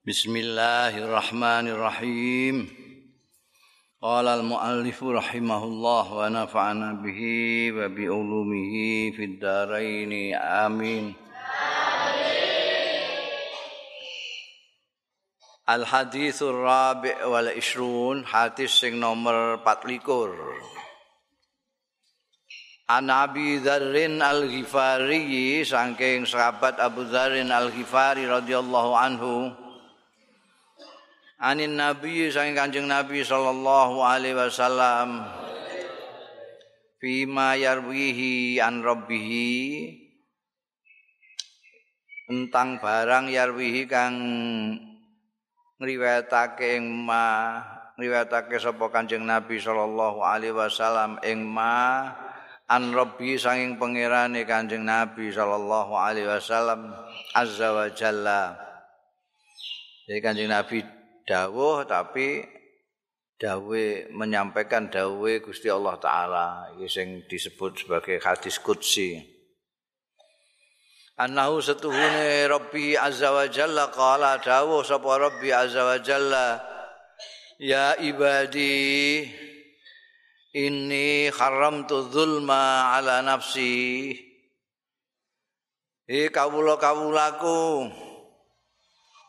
Bismillahirrahmanirrahim. Qala al-muallif rahimahullah wa nafa'ana bihi wa bi ulumihi fid dharain. Amin. Al hadithur rabi' wal ishrun hadis sing nomor 24. An Abi Dzarrin Al-Ghifari saking sahabat Abu Dzarrin Al-Ghifari radhiyallahu anhu Anin Nabi saking Kanjeng Nabi sallallahu alaihi wasallam. Fima yarwihi an rabbihi. Tentang barang yarwihi kang ngriwayatake ing ma ngriwayatake sapa Kanjeng Nabi sallallahu alaihi wasallam ing ma an rabbi sanging pangerane kanjeng nabi sallallahu alaihi wasallam azza wa jalla. Jadi kanjeng nabi dawuh tapi dawe menyampaikan dawe Gusti Allah taala iki sing disebut sebagai hadis qudsi annahu satuhune rabbi azza wa jalla qala dawuh sapa rabbi azza wa jalla ya ibadi Inni haramtu zulma ala nafsi. He kawula-kawulaku.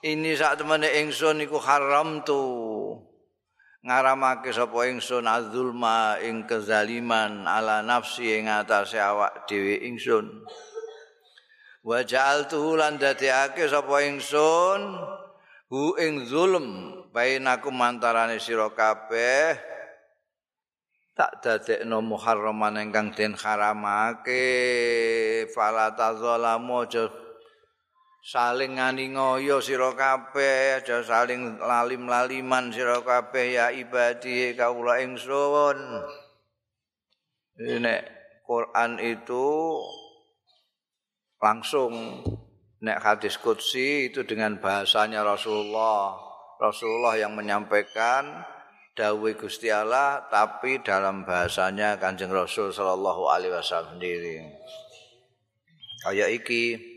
Ini sak temene ingsun iku haram tu. Ngaramake sapa ingsun? Azulma ing kezaliman ala nafsi ing atase awak dhewe ingsun. Wa ja'altu lan dadekake sapa ingsun? Hu ing zulm bainaku mantarane sira kabeh. Tak dadekno muharraman ingkang den haramake. Fala tazalamu aja saling ngani ngoyo sira kabeh aja saling lalim-laliman sira kabeh ya ibadi kaula ingsun nek Quran itu langsung nek hadis qudsi itu dengan bahasanya Rasulullah Rasulullah yang menyampaikan dawuh Gusti Allah tapi dalam bahasanya Kanjeng Rasul sallallahu alaihi wasallam sendiri. Kaya iki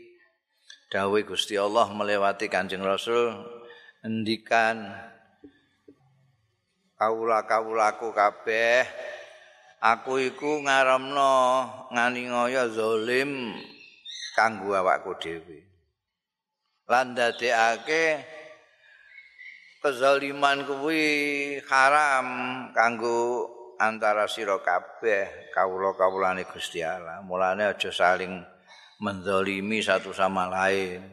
dawuh Gusti Allah melewati Kanjeng Rasul endikan kawula-kawulaku kabeh aku iku ngaramno ngani ngoyo zalim kanggo awakku dhewe. Lan dadekake kezaliman kuwi haram kanggo antara sira kabeh kawula-kawulane Gusti Allah. Mulane aja saling menzalimi satu sama lain.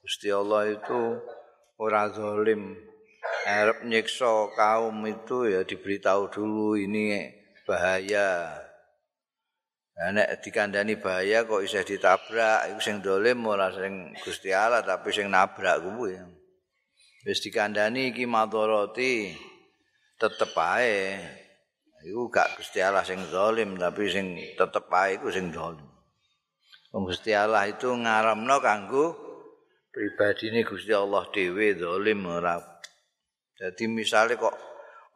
Gusti Allah itu ora zalim. Arep nyiksa kaum itu ya diberitahu dulu ini bahaya. Nah, nek dikandani bahaya kok isih ditabrak, iku sing dolim ora sing Gusti Allah tapi sing nabrak kuwi. wis dikandani iki madharati tetep ae iku gak Gusti Allah sing zalim tapi sing tetep ae iku sing zalim Gusti Allah itu ngaramno kanggo pribadine Gusti Allah dhewe zalim ora. Dadi misale kok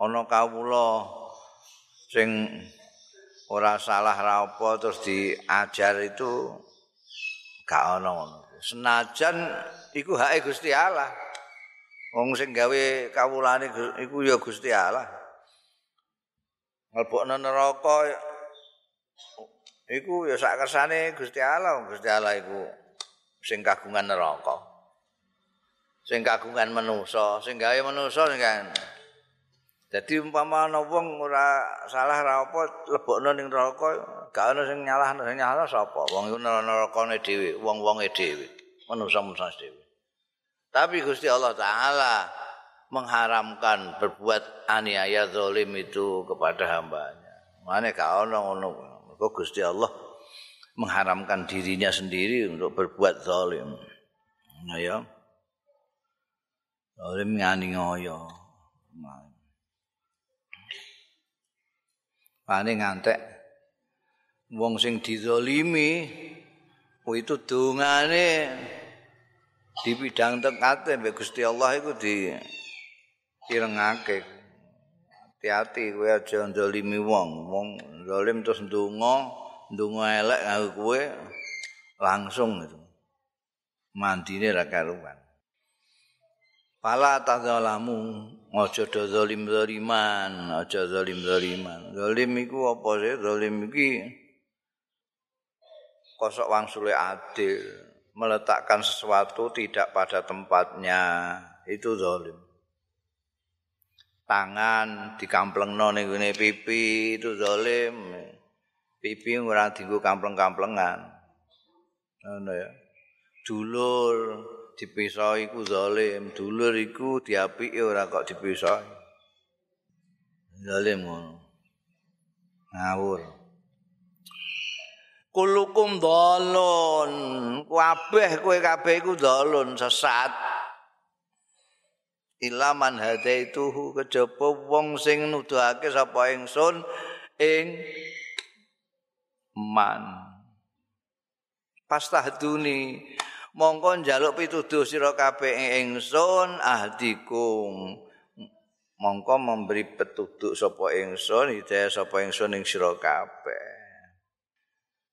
ana kawula sing ora salah ra apa terus diajar itu gak ana ngono. Senajan iku hake Gusti Allah. Wong sing gawe kawulane iku ya Gusti Allah. Ngelbokno neraka iku ya sak kersane Gusti Allah. Gusti Allah iku sing kagungan neraka. Sing kagungan manusa, sing gawe manusa sing kan. Dadi umpama ana wong ora salah ra apa lebokno ning neraka, gak ana sing nyalahno, sing nyalahno sapa? Wong iku nerakane dhewe, wong-wonge dhewe, manusa-manusa dhewe. Tapi Gusti Allah Ta'ala mengharamkan berbuat aniaya zalim itu kepada hambanya. Mana kau ngono Kok Gusti Allah mengharamkan dirinya sendiri untuk berbuat zalim. Nah ya. Zalim ngani ngoyo. Pane ngantek wong sing dizalimi itu dungane di bidang tekate mbek Gusti Allah iku di irengake. Hati-hati kowe aja ndolimi wong. Wong zalim terus ndonga, ndonga elek karo kowe langsung itu. Mandine ra karuan. Fala tadzalamu aja do zalim zaliman, aja zalim zaliman. Zalim iku apa sih? Zalim iki kosok wangsule adil, meletakkan sesuatu tidak pada tempatnya, itu zalim. Tangan dikamplengno ning gone pipi itu zalim. Pipi ora dienggo kampleng-kamplengan. Ngono ya. Dulur dipisah iku zalim, dulur iku diapiki ora kok dipisah. Zalim ngono. Ngawur. Kulukum dalun, kabeh kowe kabeh iku dalun sesat. Ilaman hadaituhu kejaba wong sing nuduhake sapa ingsun ing man. Pastahduni mongko njaluk pituduh sira kabeh ingsun ahdikum mongko memberi petunjuk sapa ingsun hidayah sapa ingsun ing sira kabeh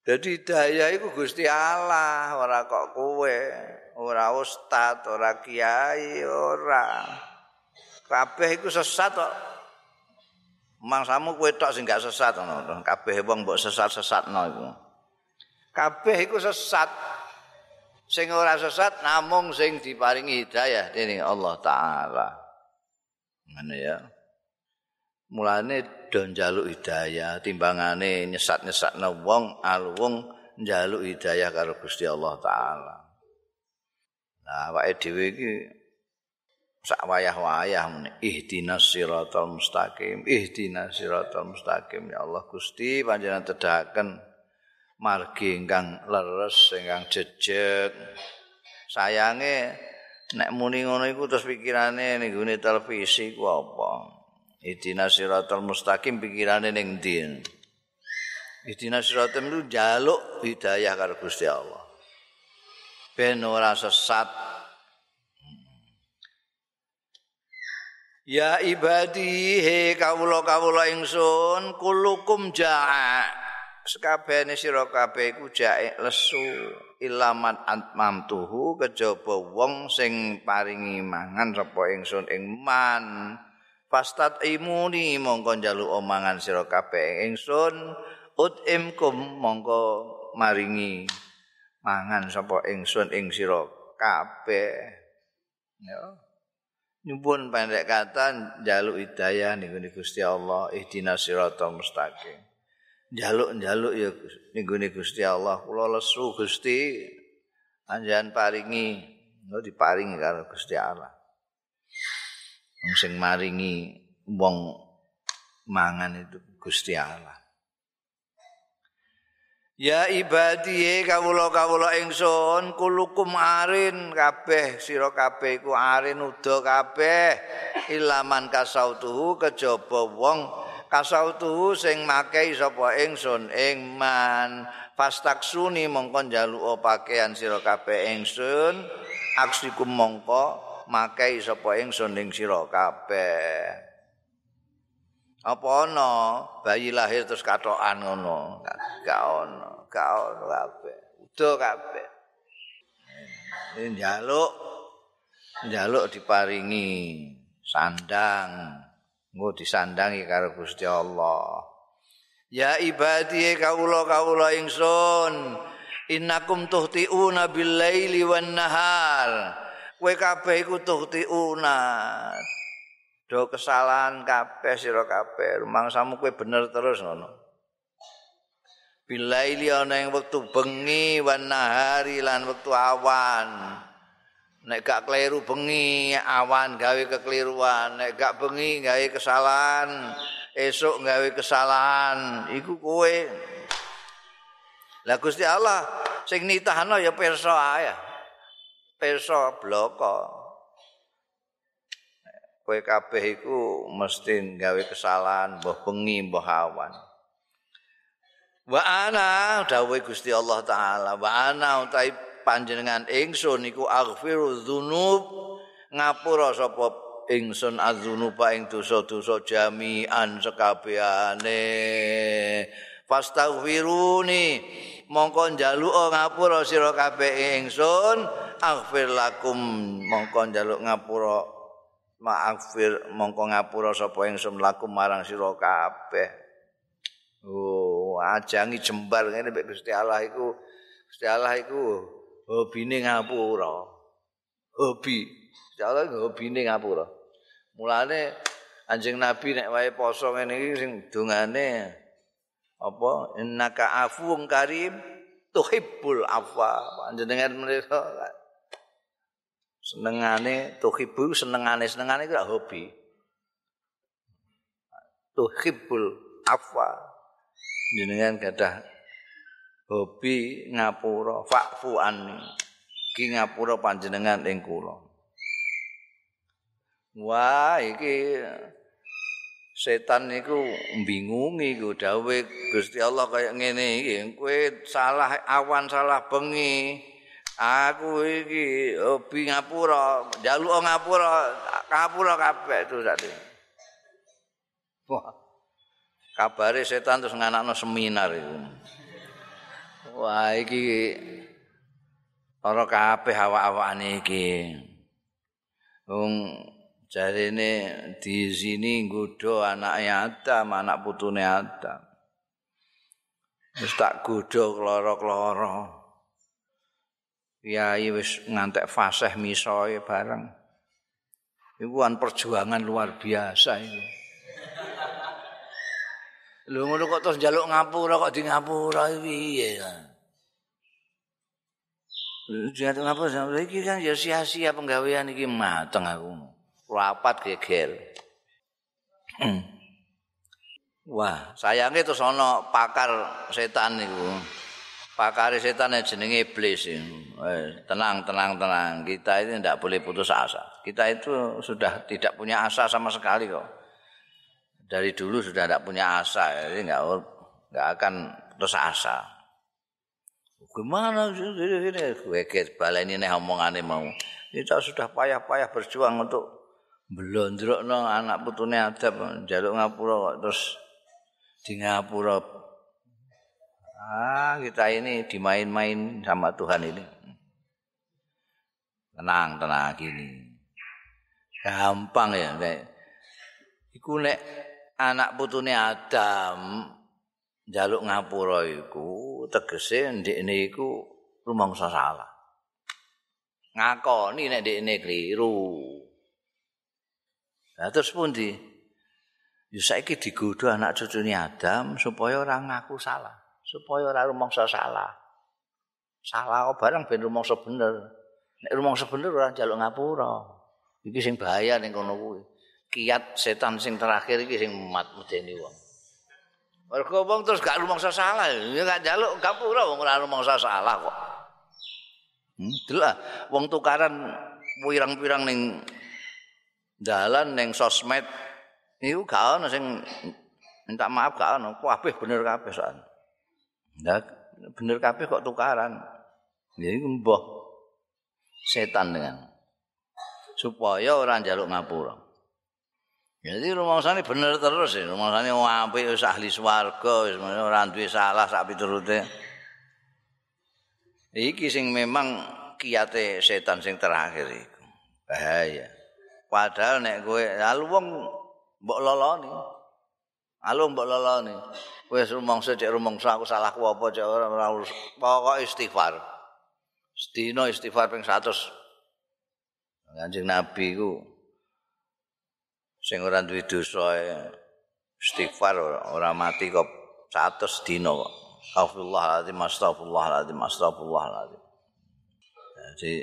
Jadi daya iku Gusti Allah, ora kok kowe, ora ustad, ora kiai, ora. Kabeh iku sesat kok. Mangsamu kowe tok sing gak sesat ngono. Kabeh wong mbok sesat-sesatno iku. Kabeh iku sesat. sing ora sesat namung sing diparingi hidayah dening Allah taala. Ngene ya. Mulane do njaluk hidayah timbangane nyesat-nyesatna wong alwung njaluk hidayah karo Gusti Allah taala. Nah, awake dhewe iki sak wayah-wayah muni ihdinas siratal mustaqim ihdinas siratal mustaqim. Ya Allah Gusti panjenengan tedahaken margi ingkang leres ingkang jejeg. Sayange nek muni ngono iku terus pikirane ning gone televisi ku apa idina siratal mustaqim pikirane ning ndi? Idina siratal itu jaluk hidayah karo Gusti Allah. Ben ora sesat. Ya ibadi he kawula-kawula ingsun kulukum ja'a. Sekabehane sira kabeh iku jae lesu ilaman antmamtuhu kejaba wong sing paringi mangan sapa ingsun ing man fastat imuni mongko njaluk omangan sira kabeh. Ingsun utimkum mongko maringi mangan sapa ingsun ing sira kabeh. Ya. Nyuwun pendek kata njaluk hidayah niku Gusti Allah ihdinas siratal mustaqim. Njaluk-njaluk ya ning Gusti Allah. Kula lesu Gusti anjan paringi no diparingi karo Gusti Allah sing maringi wong mangan itu Gusti Allah. Ya ibadi kawula-kawula ingsun kulukum arin kabeh sira kabeh iku arin uda kabeh. Ilaman kasautuhu kejaba wong kasautuhu sing makai sapa ingsun ing man fastaksuni mongko njaluk pakaian sira kabeh ingsun. Aksiku mongko makai sapa ingsun ing sira kabeh. Apa ana bayi lahir terus katokan ngono? Gak ono gak ono kabeh. Udo kabeh. Njaluk njaluk diparingi sandang. Nggo disandangi karo Gusti Allah. Ya ibadi kawula-kawula ingsun, innakum tuhtiuna bil laili wan nahar. Kowe kabeh iku tuhtiuna. Do kesalahan kabeh sira kabeh, rumangsamu kowe bener terus ngono. Bil laili ana ing wektu bengi wan nahari lan wektu awan. nek gak keliru bengi awan gawe kekeliruan nek gak bengi gawe kesalahan esok gawe kesalahan iku kowe lah Gusti Allah sing nitahno ya pirsa ae pirsa bloko. Kowe kabeh iku mesti gawe kesalahan mbah bengi mbah awan. Wa ana dawuh Gusti Allah taala wa ana utahe panjenengan ingsun iku aghfiru dzunub ngapura sapa ingsun adzunuba ing dosa-dosa jami'an sekabehane fastaghfiruni mongko njaluk ngapura sira kabeh ingsun aghfir lakum mongko njaluk ngapura maafir mongko ngapura sapa ingsun laku marang sira kabeh. Oh ajangi jembar ngene mek Gusti Allah iku. Gusti Allah iku hobine ngapura. Hobi. Gusti Allah hobine ngapura. Mulane anjing nabi nek wae poso ngene iki sing dongane apa? Innaka afuwun karim tuhibbul afwa. Panjenengan menika senengane tuhibbu senengane senengane itu hobi. Tuhibbul afwa. Jenengan gadah hobi ngapura fa'fu anni ki ngapura panjenengan ing kula. Wah iki setan niku bingungi ku dawe Gusti Allah kaya ngene iki. Kowe salah awan salah bengi aku iki hobi ngapura njaluk ngapura ngapura kabeh itu tadi wah kabare setan terus nganakno seminar itu wah iki ora kabeh awak-awakane iki wong jarine di sini nggodho anake Adam, anak putune Adam. Wis tak godho kloro-kloro. Yai wis ngantek fasih misoe bareng. Iku an perjuangan luar biasa itu. Lho ngono kok terus njaluk ngapura kok di ngapura piye. Jangan ngapura iki kan ya sia-sia penggawean iki mateng aku. rapat geger. Wah, sayangnya terus ana pakar setan niku. Pakar setan jenenge iblis. Eh, tenang, tenang, tenang. Kita ini tidak boleh putus asa. Kita itu sudah tidak punya asa sama sekali kok. Dari dulu sudah tidak punya asa. Jadi nggak nggak akan putus asa. Gimana sih? Gue balik ini omongannya mau. Kita sudah payah-payah berjuang untuk blondrokno anak putune adab njaluk ngapura kok terus di ngapura ah kita ini dimain-main sama Tuhan ini. Tenang tenang gini. Gampang ya nek iku nek anak putune Adam njaluk ngapura iku tegese ndekne iku rumangsa salah. Ngakoni nek ndekne keliru. Nah terus pun di Ya saiki digodho anak cucune Adam supaya ora ngaku salah, supaya ora rumangsa salah. Salah kok barang ben rumangsa bener. Nek rumangsa bener ora njaluk ngapura. Iki sing bahaya ning kono kuwi. Kiat setan sing terakhir iki sing mat medeni wong. Mergo wong terus gak rumangsa salah, ya gak njaluk ngapura wong ora rumangsa salah kok. Hmm, delok wong tukaran pirang-pirang ning dalan ning sosmed niku gak ana sing minta maaf gak ana kabeh bener kabeh soal ndak bener kabeh kok tukaran. Ya iku mbah setan dengan supaya ora njaluk ngapura. Jadi rumangsane bener terus ya. Rumangsane apik wis ahli swarga wis ora duwe salah sak piturute. Iki sing memang kiate setan sing terakhir iku. Bahaya. Padahal nek kowe lalu wong mbok loloni. Lalu mbok loloni. Wis rumangsa cek rumangsa aku salah ku apa cek ora pokok istighfar. Sedina istighfar ping 100. Kanjeng Nabi ku sing ora duwe dosa istighfar ora mati kok 100 dina kok. Astagfirullahaladzim, astagfirullahaladzim, astagfirullahaladzim. Jadi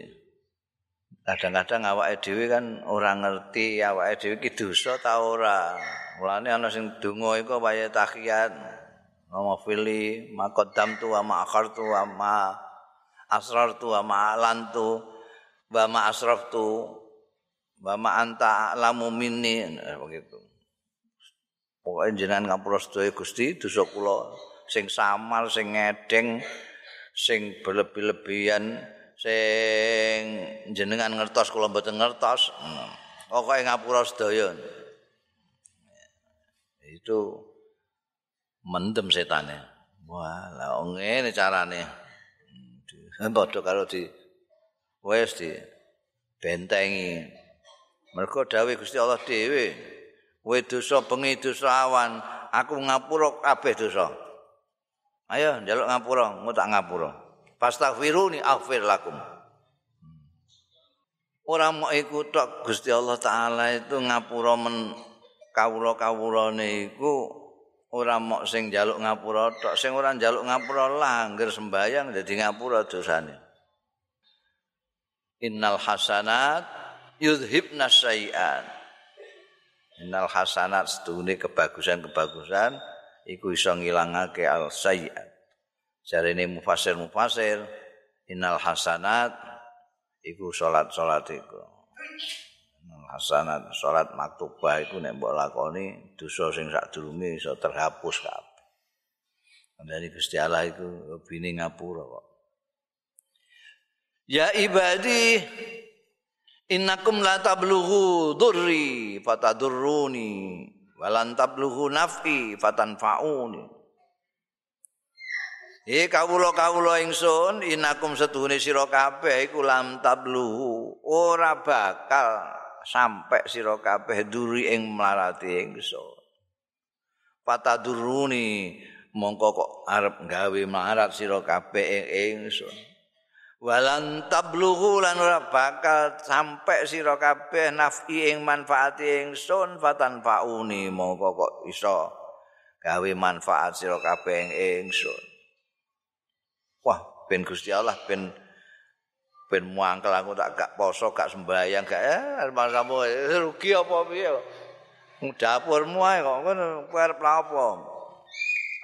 kadang-kadang awake dhewe kan ora ngerti awake dhewe iki dosa ta ora. Mulane ana sing donga iku wayahe tahiyat. Nama fili maqaddam tu wa ma'akhartu wa ma asrartu wa ma'lantu wa ma asraftu wa ma anta alamu minni nah, begitu. Pokoke jenengan ngapura sedaya Gusti dosa kula sing samal sing ngedeng sing berlebih-lebihan sing jenengan ngertos kula mboten ngertos pokoke ngapura sedaya itu mendem setane wah lah ngene carane padha karo di wis di bentengi Mergo dawuh Gusti Allah dhewe, "Kowe dosa bengi dosa awan, aku ngapura kabeh dosa." Ayo njaluk ngapura, engko tak ngapura. Fastaghfiruni aghfir lakum. Ora mau iku tok Gusti Allah taala itu ngapura men kawula-kawulane iku ora mok sing njaluk ngapura tok. Sing ora njaluk ngapura langgar sembayang dadi ngapura dosane. Innal hasanat yudhibna sayiat innal hasanat sedune kebagusan-kebagusan iku iso ngilangake al sayiat jarene mufasir mufasir innal hasanat iku salat-salat iku hasanat salat maktubah iku nek mbok lakoni dosa sing sadurunge iso terhapus kabeh. Andani Gusti Allah iku bini ngapura kok. Ya ibadi innakum la tablughu durri fatadurruni walan tablughu naf'i fatanfa'uni. He kawula-kawula ingsun inakum setuhune sira kabeh iku lam tabluhu ora bakal sampai sira kabeh duri ing mlarati ingsun. Pataduruni mongko kok arep gawe marat sira kabeh ing ingsun. Walan tablughu lan ora bakal sampai sira kabeh nafi ing manfaati ingsun fatan fauni mongko kok iso gawe manfaat sira kabeh ing ingsun. Wah, ben Gusti Allah ben ben muangkel aku tak gak poso, gak sembahyang, gak eh masamu rugi apa piye. Dapurmu ae kok ngono arep apa?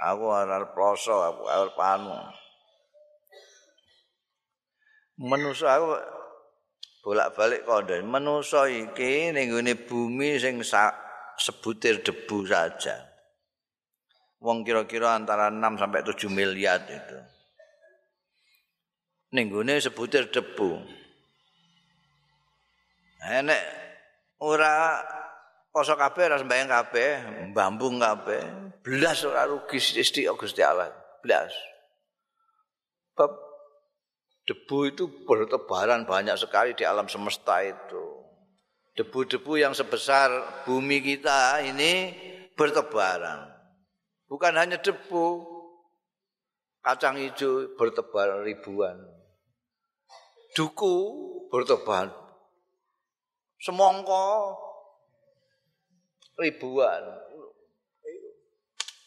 Aku arep poso, aku arep panu. Menusa aku bolak-balik kondo. Menusa iki ning bumi sing sebutir debu saja. Wong kira-kira antara 6 sampai 7 miliar itu. Ning gone sebutir debu. Enek ora poso kabeh ora sembayang kabeh, mbambung kabeh, blas ora rugi sithik Gusti Allah, blas. Bab debu itu bertebaran banyak sekali di alam semesta itu. Debu-debu yang sebesar bumi kita ini bertebaran. Bukan hanya debu, kacang hijau bertebaran ribuan. Duku bertobat. Semongko. Ribuan.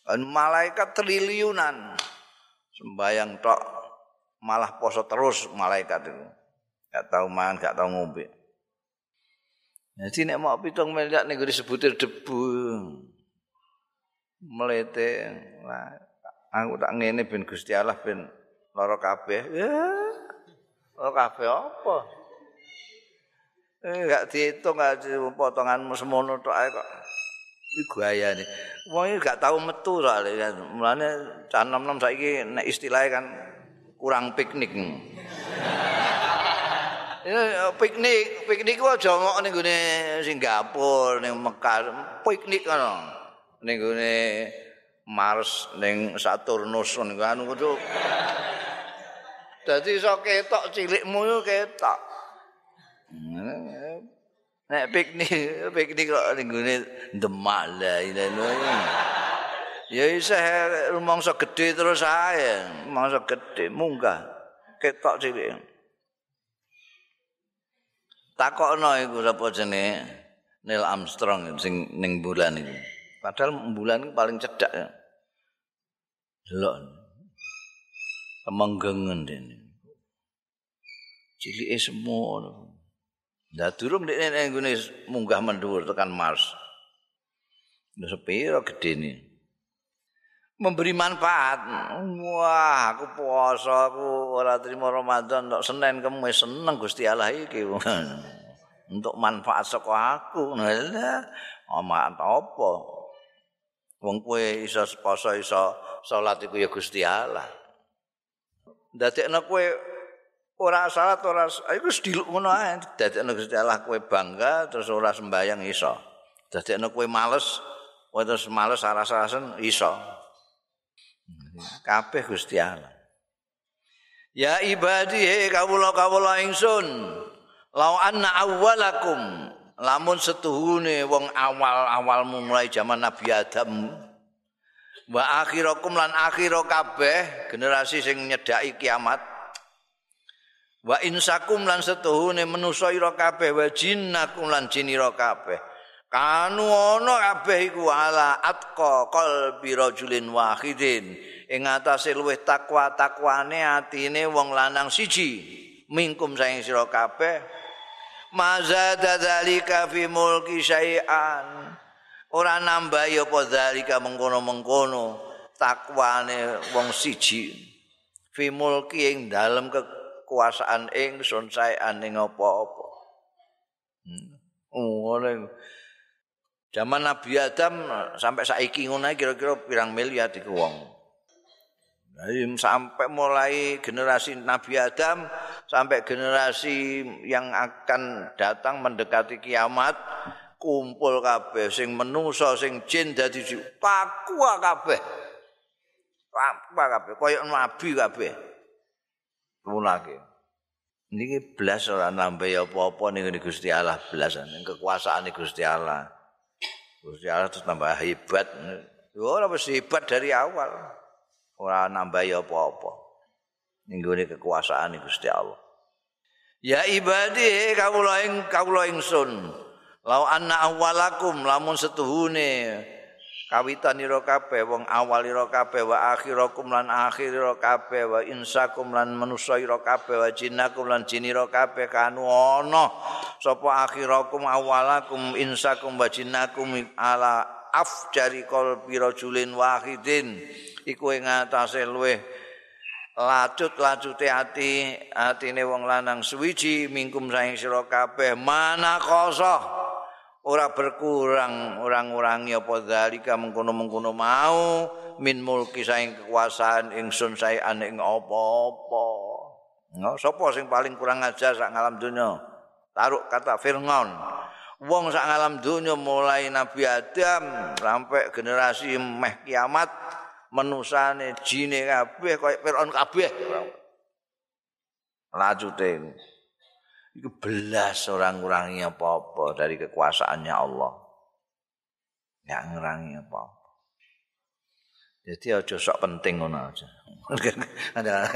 Dan malaikat triliunan. Sembayang tok malah poso terus malaikat itu. Gak tahu mangan gak tahu ngombe. Jadi nek mau pitung miliar nih disebutin debu. Melete nah, aku tak ngene ben Gusti Allah ben loro kabeh. Ya Oh kabeh apa? Eh enggak diitung enggak potonganmu semono tok ae kok. Iku gayane. Wong iki gak tau metu tok kan. Mulane cah nom-nom saiki nek istilahnya kan kurang piknik. Piknik, piknik ku aja ngok ning gone Singapura, ning Mekah, piknik ngono. Ning gone Mars, ning Saturnus ngono kudu Dadi iso ketok cilikmu yo ketok. Nek piknik, piknik kok ning gone Demak lah ini. Ya isa rumangsa gedhe terus ae, mangsa gedhe munggah ketok cilik. Takokno iku sapa jenenge Neil Armstrong sing ning bulan iki. Padahal bulan paling cedhak ya. Delok. Kemenggengen dene. Cilike semua. Lah durung nek nek ngene munggah mendhuwur tekan Mars. Wis sepiro gedene. Memberi manfaat. Wah, aku puasa aku ora trimo Ramadan tok Senin Kamis seneng Gusti Allah iki. Untuk manfaat saka aku. Lah, amat apa? Wong kowe iso poso iso salat iku ya Gusti Allah. Dadekno kowe ora salat ora iku sediluk ngono ae. Dadekno Gusti Allah kowe bangga terus ora sembayang iso. Dadekno kowe males kowe terus males aras-arasen iso. Kabeh Gusti Allah. Ya ibadi he kawula kawula ingsun lau anna awwalakum lamun setuhune wong awal-awalmu mulai zaman Nabi Adam wa akhirakum lan akhira kabeh generasi sing nyedaki kiamat. Wa insakum lan setuhune manusa ira kabeh wa jinnakum lan jin ira kabeh. Kanu ana kabeh iku ala atqa qalbi rajulin wahidin. Ing atase luwih takwa takwane atine wong lanang siji. Mingkum saing sira kabeh. Mazada dzalika fi mulki syai'an ora nambah ya apa dzalika mengkono-mengkono takwane wong siji fi mulki ing dalem kekuasaan ingsun syai'an ing apa-apa hmm. Oh, Zaman Nabi Adam sampai saiki ngono kira-kira pirang miliar iku wong. Sampai mulai generasi Nabi Adam sampai generasi yang akan datang mendekati kiamat kumpul kabeh sing menungso sing jin dadi paku kabeh. Paku kabeh koyo nabi kabeh. Mulake. Niki belas ora nambah apa-apa ning Gusti Allah belas ning kekuasaan Gusti Allah. Gusti Allah terus tambah hebat. Ora hebat dari awal. ora nambahi apa-apa ning gone kekuasaan Gusti Allah ya ibadi kawula ing kawula ingsun lau anna awalakum lamun setuhune. Kawitan ira kabeh wong awal ira kabeh wa akhirakum lan akhir ira kabeh wa insakum lan manusa ira kabeh wa jinnakum lan jin ira kabeh. Kanu ana sapa akhirakum awalakum insakum wa jinnakum ala afjari qalbi rajulin wahidin. Iku ing atase luweh lacut-lacute ati atine wong lanang suwiji mingkum saing sira kabeh. Mana kosoh ora berkurang orang-orangi apa dalika mengkono-mengkono mau min mulki saing kekuasaan ingsun saean ing apa-apa no, sapa sing paling kurang ajar sak ngalam dunya? Taruh kata Fir'aun wong sak ngalam dunya mulai Nabi Adam sampai generasi meh kiamat menusane jine kabeh kaya Firaun kabeh. Lajute iku belas orang ngurangi apa-apa dari kekuasaannya Allah. Enggak ngurangi apa-apa. Jadi aja sok penting ngono aja. Ada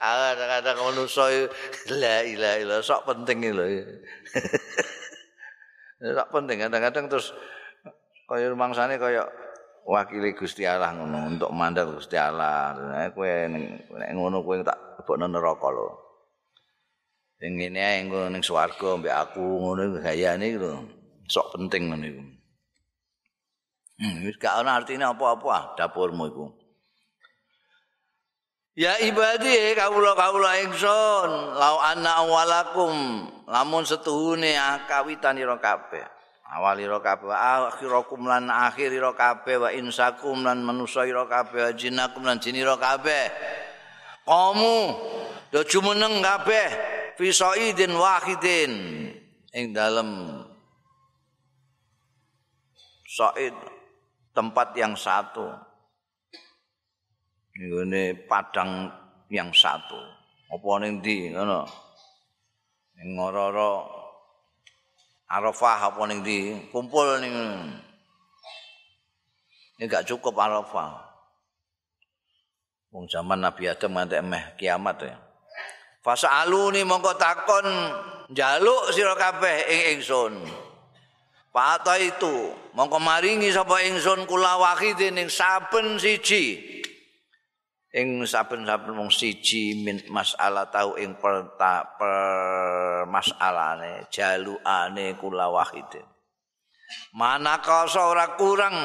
ada kata manusia la ilaha illallah sok penting lho. sok penting kadang-kadang terus kaya rumangsane kaya wakili Gusti Allah ngono untuk mandal Gusti Allah. Kowe nek ngono kowe tak lebokno neraka lho. Sing ngene ae engko ning swarga mbek aku ngono gayane lho. Sok penting ngono iku. Hmm, wis gak ana artine apa-apa ah, dapurmu iku. Ya ibadi kawula-kawula ingsun, lau anna awalakum lamun setuhune kawitan ira kabeh. awalira kabeh akhirakum lan akhirira kabeh wa insakum lan manusa ira kabeh jinakum lan jinira kabeh kamu do jumeneng kabeh fi saidin wahidin. Ing dalem. Said tempat yang satu. Ini padang yang satu. Apa ning ndi ngono? Ning ngoro Arafah apa ning di kumpul ning ini gak cukup Arafah. Wong zaman Nabi Adam nganti emeh kiamat ya. Fasa'aluni mongko takon njaluk sira kabeh ing ingsun. Pata itu mongko maringi sapa ingsun kula wahidin ing saben siji. ing saben-saben wong siji min masalah tau ing per, per masalahane jalukane kula wahidin manaka ora kurang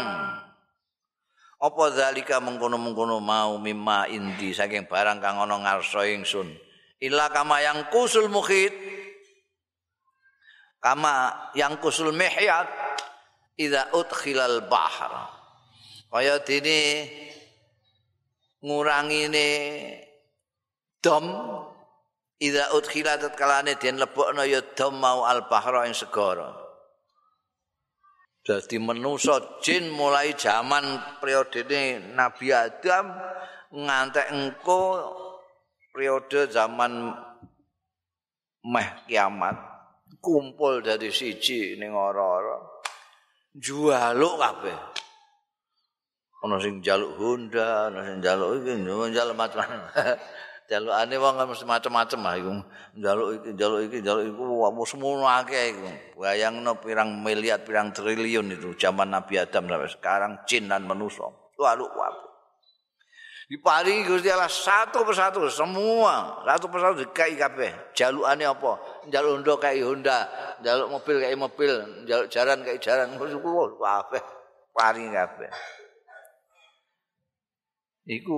apa zalika mengkono-mengkono mau mimma indi saking barang kang ana ngarsa ingsun illa kama yang kusul mukhit kama yang kusul mihyat idza udkhilal bahr. Kaya dene ngurangine dom ida udkhila tatkalane den lebokno ya dom mau al bahra ing segara. Dadi manusa jin mulai zaman periode Nabi Adam ngantek engko periode zaman meh kiamat kumpul dari siji ning ora-ora jualuk kabeh. Ana sing njaluk Honda ana sing njaluk iki njaluk macam-macam jalukane wong macam-macam ah iku. Njaluk iki njaluk iki njaluk iku semono akeh iku. Bayangno pirang miliar pirang triliun itu zaman Nabi Adam sampai sekarang jin dan manusia lalu kabeh diparingi Gusti Allah satu persatu semua. Satu persatu dikai kabeh. Jalukane apa? Njaluk Honda kai Honda njaluk mobil kai mobil njaluk jaran kai jaran. Kabeh. Paringi kabeh. Iku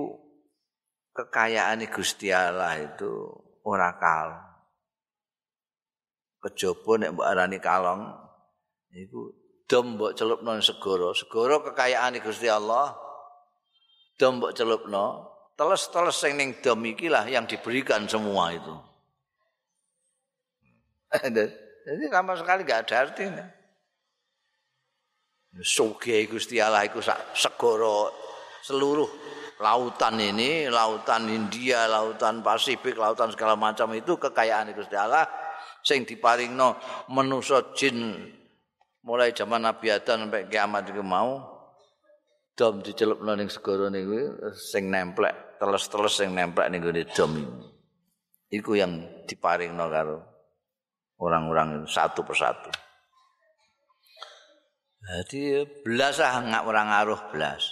kekayaan Gusti Allah itu ora kal kejaba nek mbok arani kalong iku dom mbok celupno segara. Segara kekayaan Gusti Allah dom mbok celupno, teles-teles sing ning dom iki lah yang diberikan semua itu. Jadi sama sekali gak ada artinya. Suge Gusti Allah iku segoro seluruh lautan ini, lautan India, lautan Pasifik, lautan segala macam itu kekayaan Gusti Allah sing diparingno manusa jin mulai zaman Nabi Adam sampai kiamat itu mau dom dicelupno ning segara niku sing nemplek teles-teles sing nemplek ning gone dom iku yang diparingno karo orang-orang satu persatu. Jadi belas ah nggak orang aruh belas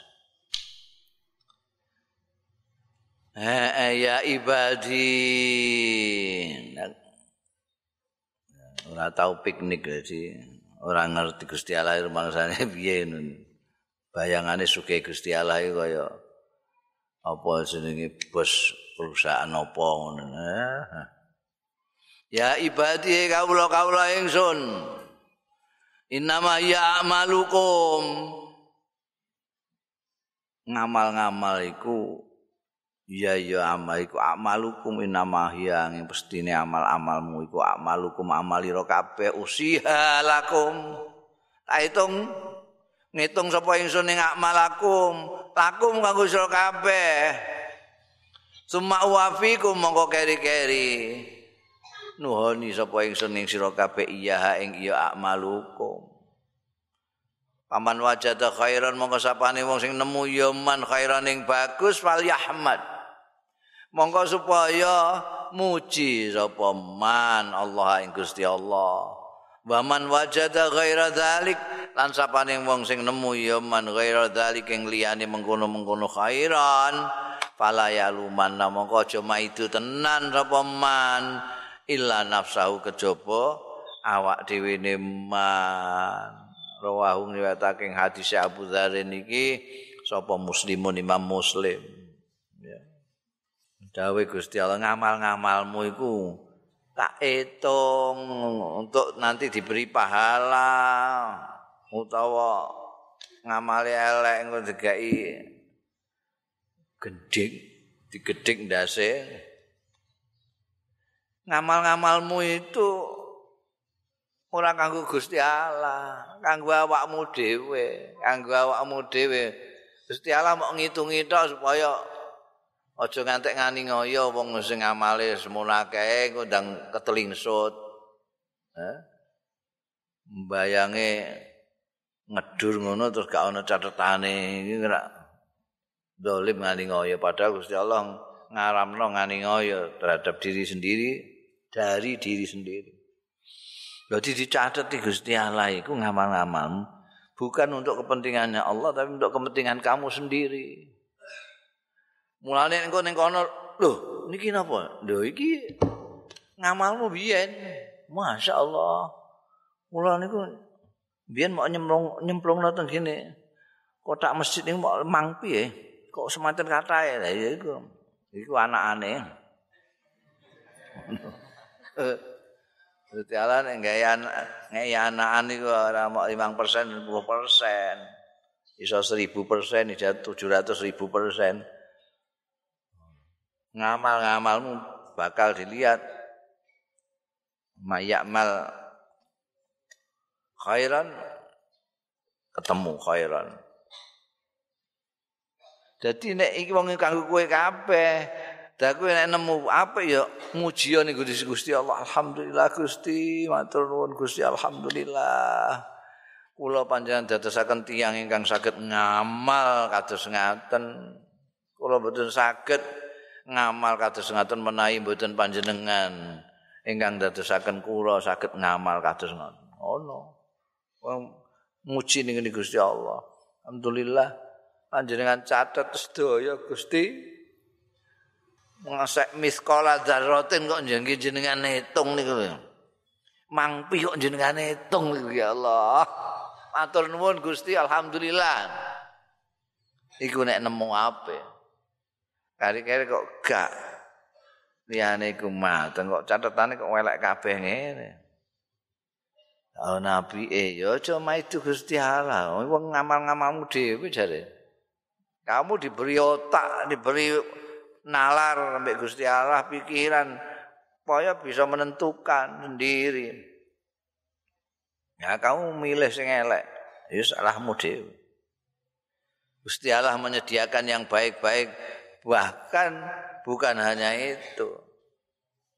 eh, ya ibadi. Orang tahu piknik jadi orang ngerti Gusti Allah rumangsane piye bayangane suke Gusti Allah iku kaya apa jenenge bos perusahaan apa ngono. Ya ibadi kawula kawula ingsun. Innama ya amalukum. Ngamal-ngamal iku ya ya amal iku amalukum. Innama ya ing pestine amal-amalmu iku amalukum. Amalira kabeh usiha lakum. Ta hitung ngitung sapa ingsun ing akmalakum lakum kanggo sira kabeh. Summa wafikum mongko keri-keri. Nuhoni sapa ingsun ing sira kabeh iya ing iya akmalukum paman wajada khairan mongko sapane wong sing nemu ya man khairan ing bagus fal yahmad. Mongko supaya muji sapa man Allah ing Gusti Allah Waman wajada ghaira dzalik lan sapane wong sing nemu ya man ghaira dzalik ing liyane mengkono-mengkono khairan fala yaluman. Mongko aja maidu tenan sapa man? Illa nafsahu kejaba awak dhewe ne man. Rawahu riwayatake hadis Abu Dzar niki sapa muslimun imam muslim. Ya. Dawuh Gusti Allah ngamal-ngamalmu iku tak hitung untuk nanti diberi pahala utawa ngamali elek engko digai gending digedhik ndase. Ngamal-ngamalmu itu ora kanggo Gusti Allah kanggo awakmu dhewe kanggo awakmu dhewe. Gusti Allah mau ngitungi tok supaya aja ngantek ngani ngoyo wong sing amale semono akeh ngundang ketelingsut. Eh mbayange ngedur ngono terus gak ana catetane. Iki ora dolim ngani ngoyo. Padahal Gusti Allah ngaramno ngani ngoyo terhadap diri sendiri dari diri sendiri. Jadi dicatat di Gusti Allah itu ngamal-ngamal bukan untuk kepentingannya Allah tapi untuk kepentingan kamu sendiri. Mulane engko ning kono, lho, niki napa? Lho iki ngamalmu biyen. Masyaallah. Mula niku biyen mau nyemplung nyemplung nonton gini. Kotak masjid ini mau mang piye? Kok semacam kata ya? Ya iku. Iku anak-ane. Gusti Allah nek gawe ngei anakan iku ora mau 5%, 10%. Iso 1000%, iso 700.000%. ngamal-ngamalmu bakal dilihat. Mayakmal khairan ketemu khairan. Jadi nek iki wong kanggo kowe kabeh dak kowe nek nemu apa ya muji ning Gusti Allah. Alhamdulillah Gusti matur nuwun Gusti alhamdulillah. Kula panjenengan dadosaken tiyang ingkang saged ngamal kados ngaten. Kula mboten saged ngamal kados ngaten menawi mboten panjenengan. Ingkang dadosaken kula saged ngamal kados ngoten ono. Wong muji ning Gusti Allah. Alhamdulillah panjenengan catet sedaya Gusti. Ngasek miskola dzarratin kok jenengan hitung niku mangpi kok jenengan hitung niku ya Allah. Matur nuwun Gusti alhamdulillah. Iku nek nemu apa Kari-kari kok gak liyane iku mateng kok catetane kok welek kabeh ngene. Oh nabi e ya aja maidu Gusti Allah. Wong ngamal-ngamalmu dhewe jare. Kamu diberi otak, diberi nalar sampai Gusti Allah pikiran supaya bisa menentukan sendiri. Ya kamu milih sing elek, ya salahmu dhewe. Gusti Allah menyediakan yang baik-baik Bahkan bukan hanya itu.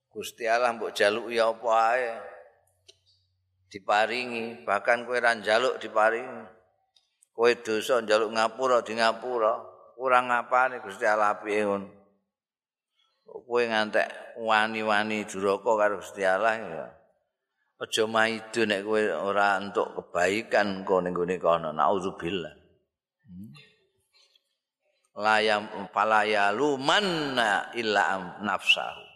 Gusti Allah mbok jaluk ya apa ae. Diparingi, bahkan kowe ra njaluk diparingi. Kowe dosa njaluk ngapura di ngapura. Kurang ngapane Gusti Allah piye ngono. Kowe ngantek wani-wani duraka karo Gusti Allah ya. Aja maido nek kowe ora entuk kebaikan kok ning gone kono. Nauzubillah. Layam falaya lumanna illa nafsahu